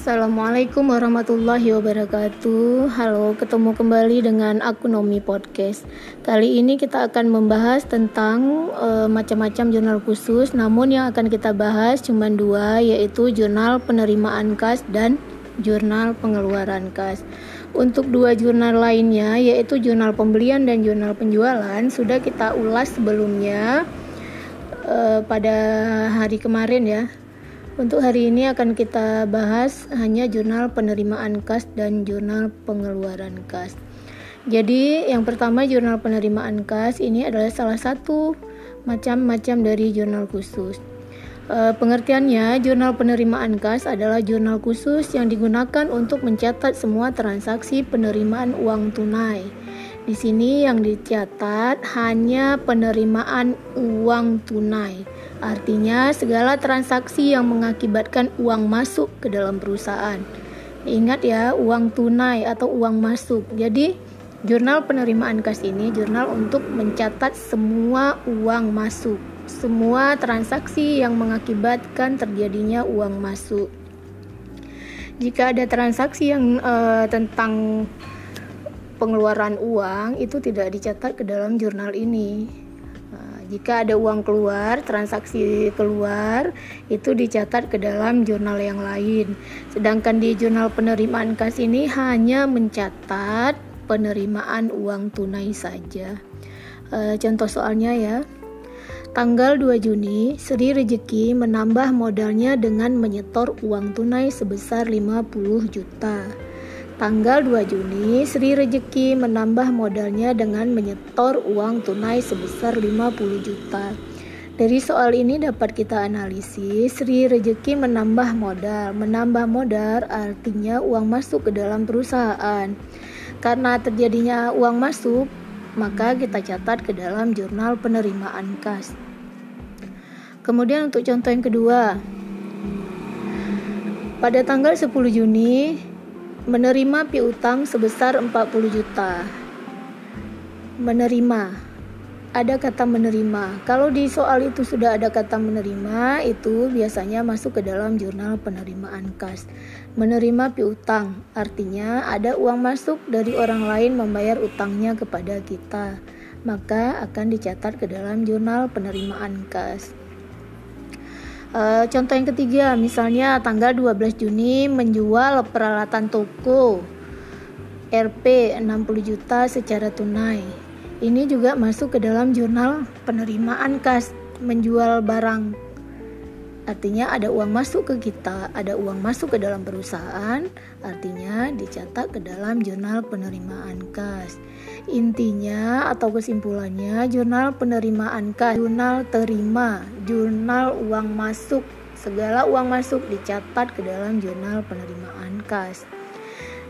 Assalamualaikum warahmatullahi wabarakatuh. Halo, ketemu kembali dengan aku Nomi Podcast. Kali ini kita akan membahas tentang uh, macam-macam jurnal khusus, namun yang akan kita bahas cuma dua, yaitu jurnal penerimaan kas dan jurnal pengeluaran kas. Untuk dua jurnal lainnya, yaitu jurnal pembelian dan jurnal penjualan, sudah kita ulas sebelumnya uh, pada hari kemarin ya untuk hari ini akan kita bahas hanya jurnal penerimaan kas dan jurnal pengeluaran kas. Jadi, yang pertama jurnal penerimaan kas ini adalah salah satu macam-macam dari jurnal khusus. E, pengertiannya, jurnal penerimaan kas adalah jurnal khusus yang digunakan untuk mencatat semua transaksi penerimaan uang tunai. Di sini yang dicatat hanya penerimaan uang tunai Artinya, segala transaksi yang mengakibatkan uang masuk ke dalam perusahaan. Ingat ya, uang tunai atau uang masuk. Jadi, jurnal penerimaan kas ini jurnal untuk mencatat semua uang masuk, semua transaksi yang mengakibatkan terjadinya uang masuk. Jika ada transaksi yang uh, tentang pengeluaran uang itu tidak dicatat ke dalam jurnal ini jika ada uang keluar, transaksi keluar, itu dicatat ke dalam jurnal yang lain. Sedangkan di jurnal penerimaan kas ini hanya mencatat penerimaan uang tunai saja. E, contoh soalnya ya. Tanggal 2 Juni, Sri Rezeki menambah modalnya dengan menyetor uang tunai sebesar 50 juta. Tanggal 2 Juni, Sri Rejeki menambah modalnya dengan menyetor uang tunai sebesar 50 juta. Dari soal ini dapat kita analisis, Sri Rejeki menambah modal. Menambah modal artinya uang masuk ke dalam perusahaan. Karena terjadinya uang masuk, maka kita catat ke dalam jurnal penerimaan kas. Kemudian untuk contoh yang kedua, pada tanggal 10 Juni menerima piutang sebesar 40 juta. Menerima. Ada kata menerima. Kalau di soal itu sudah ada kata menerima, itu biasanya masuk ke dalam jurnal penerimaan kas. Menerima piutang artinya ada uang masuk dari orang lain membayar utangnya kepada kita. Maka akan dicatat ke dalam jurnal penerimaan kas. Uh, contoh yang ketiga, misalnya tanggal 12 Juni menjual peralatan toko RP 60 juta secara tunai. Ini juga masuk ke dalam jurnal penerimaan kas menjual barang. Artinya ada uang masuk ke kita, ada uang masuk ke dalam perusahaan, artinya dicatat ke dalam jurnal penerimaan kas. Intinya atau kesimpulannya, jurnal penerimaan kas, jurnal terima, jurnal uang masuk, segala uang masuk dicatat ke dalam jurnal penerimaan kas.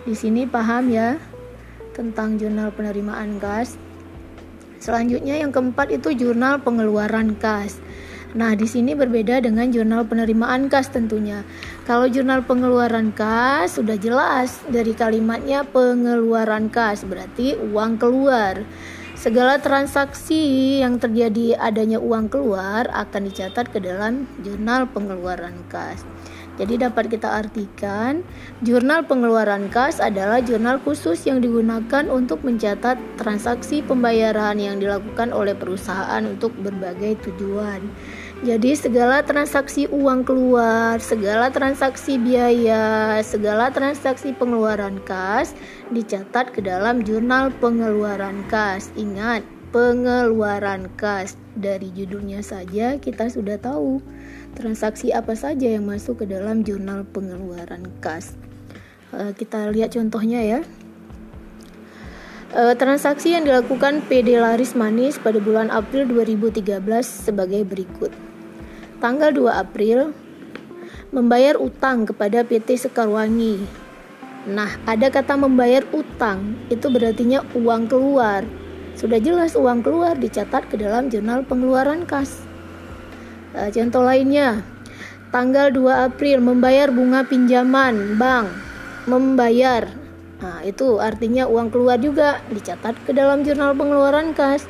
Di sini paham ya tentang jurnal penerimaan kas. Selanjutnya yang keempat itu jurnal pengeluaran kas. Nah, di sini berbeda dengan jurnal penerimaan kas tentunya. Kalau jurnal pengeluaran kas sudah jelas dari kalimatnya pengeluaran kas berarti uang keluar. Segala transaksi yang terjadi adanya uang keluar akan dicatat ke dalam jurnal pengeluaran kas. Jadi dapat kita artikan, jurnal pengeluaran kas adalah jurnal khusus yang digunakan untuk mencatat transaksi pembayaran yang dilakukan oleh perusahaan untuk berbagai tujuan. Jadi segala transaksi uang keluar, segala transaksi biaya, segala transaksi pengeluaran kas dicatat ke dalam jurnal pengeluaran kas. Ingat, pengeluaran kas dari judulnya saja kita sudah tahu transaksi apa saja yang masuk ke dalam jurnal pengeluaran kas. Uh, kita lihat contohnya ya. Uh, transaksi yang dilakukan PD Laris Manis pada bulan April 2013 sebagai berikut. Tanggal 2 April membayar utang kepada PT Sekarwangi. Nah, ada kata membayar utang, itu berartinya uang keluar. Sudah jelas uang keluar dicatat ke dalam jurnal pengeluaran kas. Uh, contoh lainnya, tanggal 2 April membayar bunga pinjaman bank, membayar. Nah, itu artinya uang keluar juga dicatat ke dalam jurnal pengeluaran kas.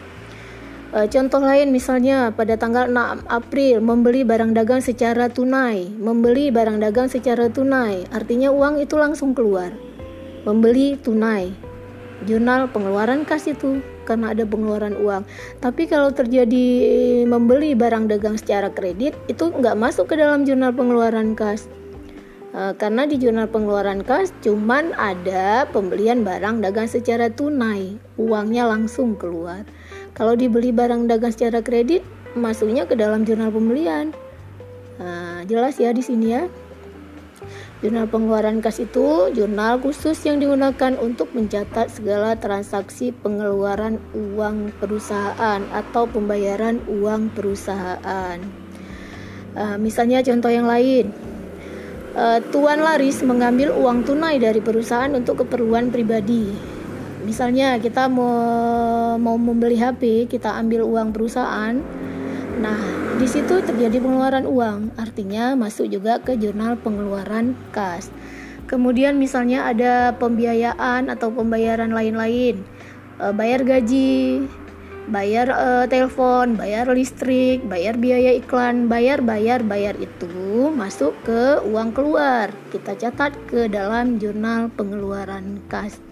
E, contoh lain misalnya pada tanggal 6 April membeli barang dagang secara tunai, membeli barang dagang secara tunai, artinya uang itu langsung keluar. Membeli tunai. Jurnal pengeluaran kas itu karena ada pengeluaran uang. Tapi kalau terjadi membeli barang dagang secara kredit itu nggak masuk ke dalam jurnal pengeluaran kas. E, karena di jurnal pengeluaran kas cuman ada pembelian barang dagang secara tunai, uangnya langsung keluar. Kalau dibeli barang dagang secara kredit, masuknya ke dalam jurnal pembelian. Nah, jelas ya di sini ya. Jurnal pengeluaran kas itu jurnal khusus yang digunakan untuk mencatat segala transaksi pengeluaran uang perusahaan atau pembayaran uang perusahaan. Uh, misalnya contoh yang lain, uh, Tuan Laris mengambil uang tunai dari perusahaan untuk keperluan pribadi misalnya kita mau mau membeli HP kita ambil uang perusahaan. Nah di situ terjadi pengeluaran uang. Artinya masuk juga ke jurnal pengeluaran kas. Kemudian misalnya ada pembiayaan atau pembayaran lain-lain. E, bayar gaji bayar e, telepon bayar listrik bayar biaya iklan bayar bayar bayar itu masuk ke uang keluar. Kita catat ke dalam jurnal pengeluaran kas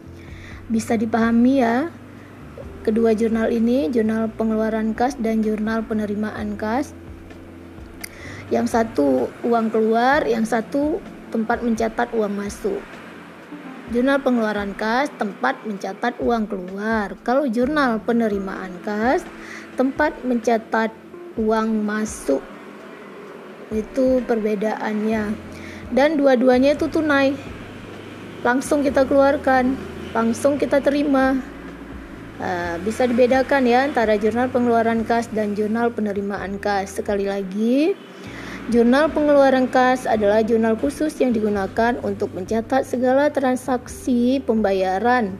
bisa dipahami ya kedua jurnal ini, jurnal pengeluaran kas dan jurnal penerimaan kas. Yang satu uang keluar, yang satu tempat mencatat uang masuk. Jurnal pengeluaran kas tempat mencatat uang keluar. Kalau jurnal penerimaan kas tempat mencatat uang masuk. Itu perbedaannya. Dan dua-duanya itu tunai. Langsung kita keluarkan langsung kita terima. Uh, bisa dibedakan ya antara jurnal pengeluaran kas dan jurnal penerimaan kas. Sekali lagi, jurnal pengeluaran kas adalah jurnal khusus yang digunakan untuk mencatat segala transaksi pembayaran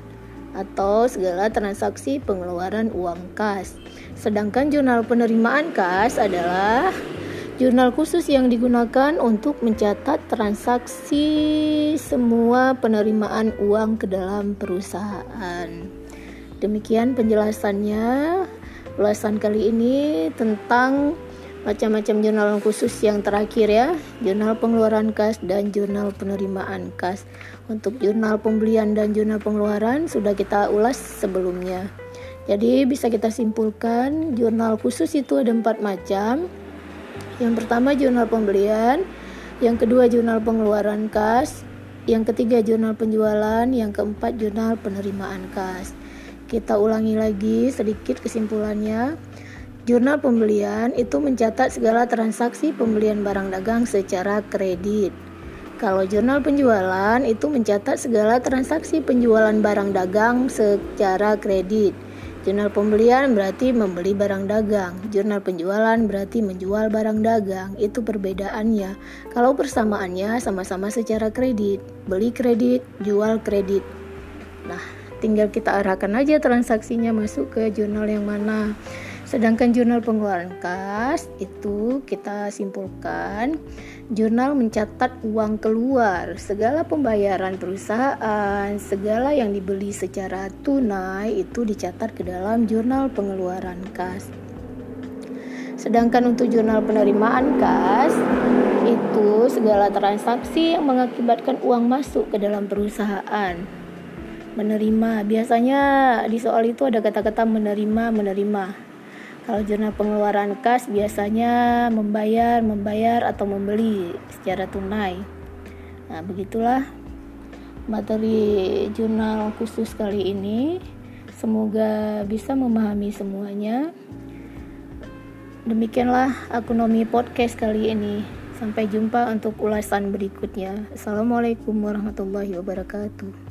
atau segala transaksi pengeluaran uang kas. Sedangkan jurnal penerimaan kas adalah Jurnal khusus yang digunakan untuk mencatat transaksi semua penerimaan uang ke dalam perusahaan. Demikian penjelasannya. Ulasan kali ini tentang macam-macam jurnal khusus yang terakhir ya, jurnal pengeluaran kas dan jurnal penerimaan kas. Untuk jurnal pembelian dan jurnal pengeluaran sudah kita ulas sebelumnya. Jadi bisa kita simpulkan jurnal khusus itu ada empat macam yang pertama jurnal pembelian, yang kedua jurnal pengeluaran kas, yang ketiga jurnal penjualan, yang keempat jurnal penerimaan kas. Kita ulangi lagi sedikit kesimpulannya. Jurnal pembelian itu mencatat segala transaksi pembelian barang dagang secara kredit. Kalau jurnal penjualan itu mencatat segala transaksi penjualan barang dagang secara kredit. Jurnal pembelian berarti membeli barang dagang. Jurnal penjualan berarti menjual barang dagang. Itu perbedaannya. Kalau persamaannya sama-sama secara kredit. Beli kredit, jual kredit. Nah, tinggal kita arahkan aja transaksinya masuk ke jurnal yang mana. Sedangkan jurnal pengeluaran kas itu kita simpulkan jurnal mencatat uang keluar, segala pembayaran perusahaan, segala yang dibeli secara tunai itu dicatat ke dalam jurnal pengeluaran kas. Sedangkan untuk jurnal penerimaan kas itu segala transaksi yang mengakibatkan uang masuk ke dalam perusahaan. Menerima, biasanya di soal itu ada kata-kata menerima, menerima kalau jurnal pengeluaran kas biasanya membayar, membayar atau membeli secara tunai. Nah, begitulah materi jurnal khusus kali ini. Semoga bisa memahami semuanya. Demikianlah ekonomi podcast kali ini. Sampai jumpa untuk ulasan berikutnya. Assalamualaikum warahmatullahi wabarakatuh.